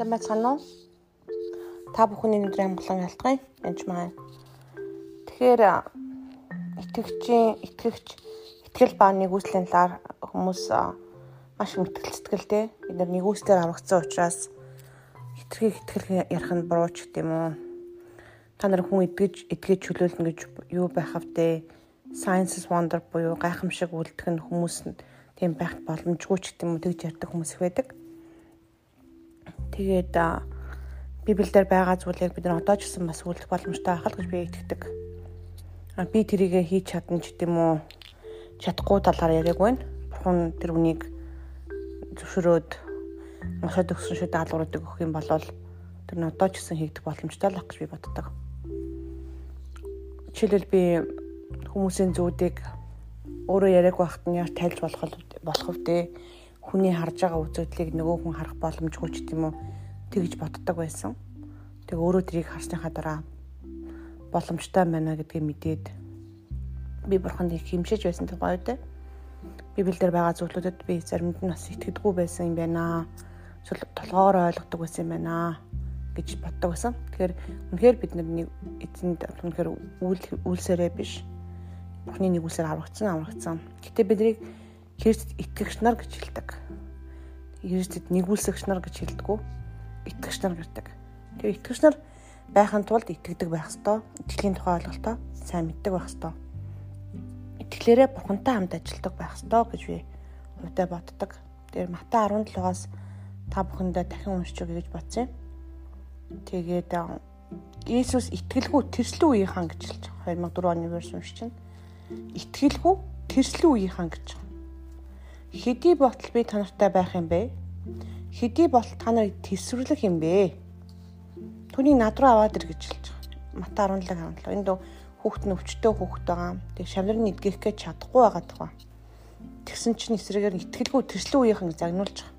Сайн байцгаана уу? Та бүхний өдрийн амгалан ялтгая. Янж маань. Тэгэхээр итгэгчийн итгэгч итгэл ба нэгүслийн талаар хүмүүс маш мэтгэл сэтгэлтэй. Бид нар нэгүслэр аврагдсан учраас итгэх итгэл ярих нь буруу ч гэдэм үү. Та нар хүн итгэж итгэж чөлөөлнө гэж юу байх вдэ? Science is wonder буюу гайхамшиг үлдэх нь хүмүүс нь тийм байх боломжгүй ч гэдэм үү тэгж ярьдаг хүмүүс их байдаг. Тэгээд Библиэлд байгаа зүйлийг бид нар одоо ч гэсэн бас үлдэх боломжтой байх л гэж би итгэдэг. Би тэрийгэ хийж чадна ч гэдэм үү чадахгүй талаар яриаг байна. Бурхан тэр үнийг зөвшөөрөөд уншаад өгсөн шүү даалгавруудыг өгөх юм бол тэр нь одоо ч гэсэн хийгдэх боломжтой л байх гэж би боддог. Жишээлбэл би хүмүүсийн зүүдийг өөрөө яриаг байхад нь яар тайлж болох болох үедээ хүний харж байгаа үзэгдлийг нөгөө хүн харах боломжгүй ч гэдэм үү тэгж боддог байсан. Тэг өөрөө тэрийг харсныхаа дараа боломжтой байна гэдгийг мэдээд би бурханд их хэмшиж байсан тэр гоё дээ. Библиэлд байгаа зүйлүүдэд би заримд нь бас итгэдэггүй байсан юм байна. Толгоор ойлгодог байсан юм байна гэж боддог байсан. Тэгэхээр үнэхээр бид нэг эзэнд үнэхээр үйл үйлсээрээ биш. Бурхны нэг үлсээр аврагдсан аврагдсан. Гэтэ биднийг Христ итгэгч нар гэж хэлдэг. Христэд нэгүүлсэгч нар гэж хэлдэг. Итгэгч нар гэдэг. Тэгээ итгэгч нар байхын тулд итгэдэг байх ёстой. Итгэлийн тухай ойлголтоо сайн мэддэг байх ёстой. Итгэлээрээ бурхантай хамт ажилладаг байх ёстой гэж би хувьдаа боддог. Тэр Матай 17-аас та бүхэндээ дахин уншиж өгье гэж бодсон юм. Тэгээд Иесус итгэлгүй тэрслүү үеийнхэн гэж хэлж байгаа. 2004 оны верс уншиж байна. Итгэлгүй тэрслүү үеийнхэн гэж Хэдий ботл би та нартай байх юм бэ? Хэдий ботл та нарыг тесвэрлэх юм бэ? Түүнийг над руу аваад ир гэж хэлж байгаа. Мата 17 17. Энд хүүхэд нь өвчтөө хүүхэд байгаа. Тэг шавнар нь эдгэх гэж чадахгүй байгаа тухай. Тэгсэн чинь эсрэгээр итгэлгүй тэрслэн үеийнхэн загнуулж байгаа.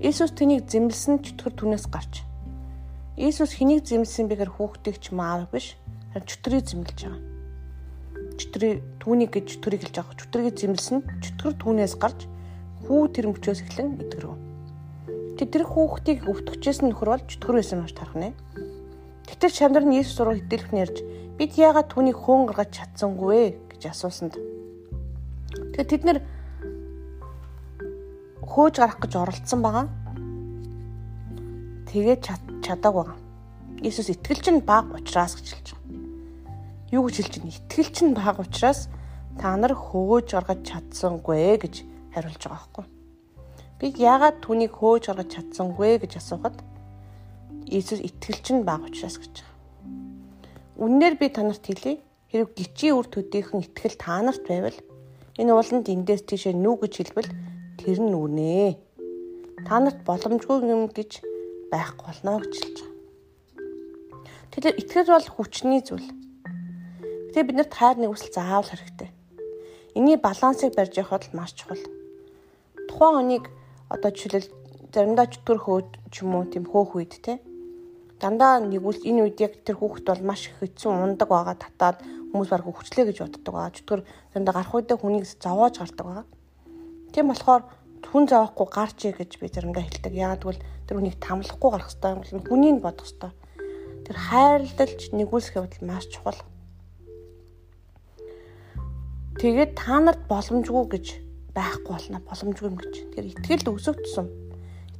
Иесус тэнийг зэмлсэн чөтгөр түнээс гарч. Иесус хэнийг зэмлсэн бэхээр хүүхдийг ч маав биш. Харин чөтгөрийг зэмлэж байгаа чөтгөрийн түүнийг гэж чөтгөрийг хэлж байгаа. Чөтгөрийг зэмлсэн чөтгөр түүнээс гарч хүү тэр мөчөөс эхлэн итгэрв. Тэр хүүхдийг өвтгчээс нөхөр бол чөтгөр байсан маш тарах нэ. Гэтэл шамдар нь Иесус руу хитэлх нэрж бид яагаад түүнийг хөөн гаргаж чадсангүй вэ гэж асуусанд. Тэгэхээр тэд нэр хөөж гарах гэж оролцсон байгаа. Тэгээд чадаагүй. Иесус итгэлч нь баг учраас гэж юу гэж хэлж байна? Итгэл чинь бага учраас та нар хөөж гаргаж чадсангүй гэж хариулж байгаа байхгүй. Би яагаад түүнийг хөөж гаргаж чадсангүй гэж асуухад Иесус итгэл чинь бага учраас гэж байгаа. Үннээр би танарт хэлье. Хэрэг гिचийн үр төдийхөн итгэл та нарт байвал энэ ууланд эндээс тийшээ нүү гэж хэлбэл тэр нь үнэ. Та нарт боломжгүй юм гэж байхгүй болно гэж хэлж байгаа. Тэгэхээр итгэл бол хүчний зүйл. Тэгээ бид нарт хайр нэгүсэл заавал хэрэгтэй. Эний балансыг барьж явахд маш чухал. Тухайн хүнийг одоо жишээлбэл заримдаа чөтгөр хөөд ч юм уу тийм хөөх үед те дандаа нэгүл энэ үед яг тэр хүүхэд бол маш хэцүү ундаг байгаа татаад хүмүүс баг хөвчлээ гэж боддог байгаа. Чөтгөр заримдаа гарах үедээ хүнийг зовоож гардаг байгаа. Тийм болохоор хүн зовохгүй гарч ий гэж би заримдаа хэлдэг. Яагаад гэвэл тэр хүнийг тамлахгүй гарах хэрэгтэй юм. Хүнийг бодох хэрэгтэй. Тэр хайрлалч нэгүсэх явдал маш чухал. Тэгээд та нарт боломжгүй гэж байхгүй болно. Боломжгүй юм гэж. Тэгэхээр итгэл өсөх тусам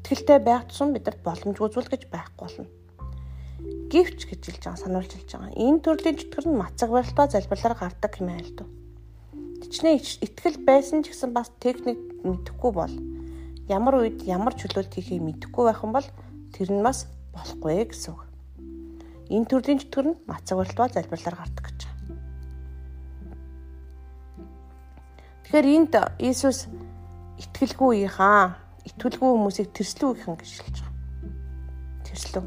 итгэлтэй байх тусам бидэрт боломжгүй зүйл гэж байхгүй болно. Гівч гэж хэлж байгаа сануулж хэлж байгаа. Энэ төрлийн чөтгөр нь мацаг барилтаа залбирлаар гардаг юм айл дөө. Тэчнээ итгэл байсан ч гэсэн бас техник мэдэхгүй бол ямар үед ямар чөлөөлт хийхийг мэдэхгүй байх юм бол тэр нь бас болохгүй гэсэн үг. Энэ төрлийн чөтгөр нь мацаг барилтаа залбирлаар гардаг Тэгэхээр энд Иесус итгэлгүй ихаа итгэлгүй хүмүүсийг тэрслүү гэх юм гэж хэлж байгаа. Тэрслүү.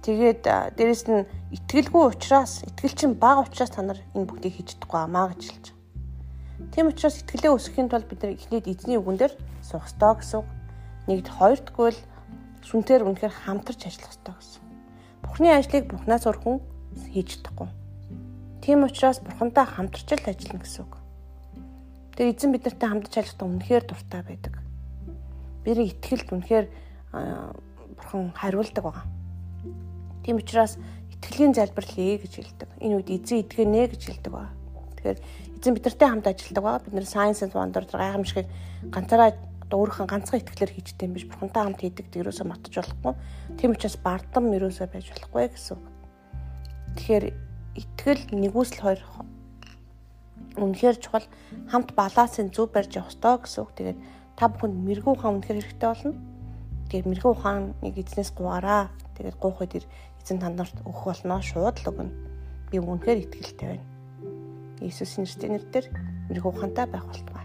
Тэгээд дээрэс нь итгэлгүй учраас итгэл чинь бага учраас та нар энэ бүгдийг хийж чадахгүй амаа гэж хэлж байгаа. Тийм учраас итгэлээ өсгөхийн тулд бид нар эхнээд эзний үгэн дээр суух ёстой гэсэн. Нэгд хоёрдгүй л сүнтээр үнэхээр хамтарч ажиллах ёстой гэсэн. Бурхны ажлыг Бурханаас өрхөн хийж чадахгүй. Тийм учраас Бурхантай хамтарч л ажиллана гэсэн үг. Тэгээ эзэн биднэртэй хамтдаж ажиллахдаа үнэхээр дуртай байдаг. Бидний итгэлд үнэхээр бурхан хариулдаг байгаа. Тийм учраас итгэлийн залбирлыг гэж хэлдэг. Энэ үед эзэн итгэнэ гэж хэлдэг байна. Тэгэхээр эзэн бидэртэй хамт ажилладаг байгаа. Бид нэр Science and Wonder гайхамшигыг ганцаараа өөрийнхөө ганцхан итгэлээр хийжтэй юм биш. Бурхантай хамт хийдэг тэрөөсөө матж болохгүй. Тийм учраас бардам ерөөсөө байж болохгүй гэсэн үг. Тэгэхээр итгэл нэгүсэл хоёр үнэхээр чухал хамт балансын зөв барьж явах ёстой гэсэн үг. Тэгээд та бүхэнд мэрэгүү ухаан үнэхээр хэрэгтэй болно. Тэгээд мэрэгүү ухааныг эзнээс гуйгараа. Тэгээд гуйх үед эзэн танд нарт өгөх болно. Шууд л өгнө. Би үнэхээр итгэлтэй байна. Иесусийн нэрээр мэрэгүү ухаантай байх болтугай.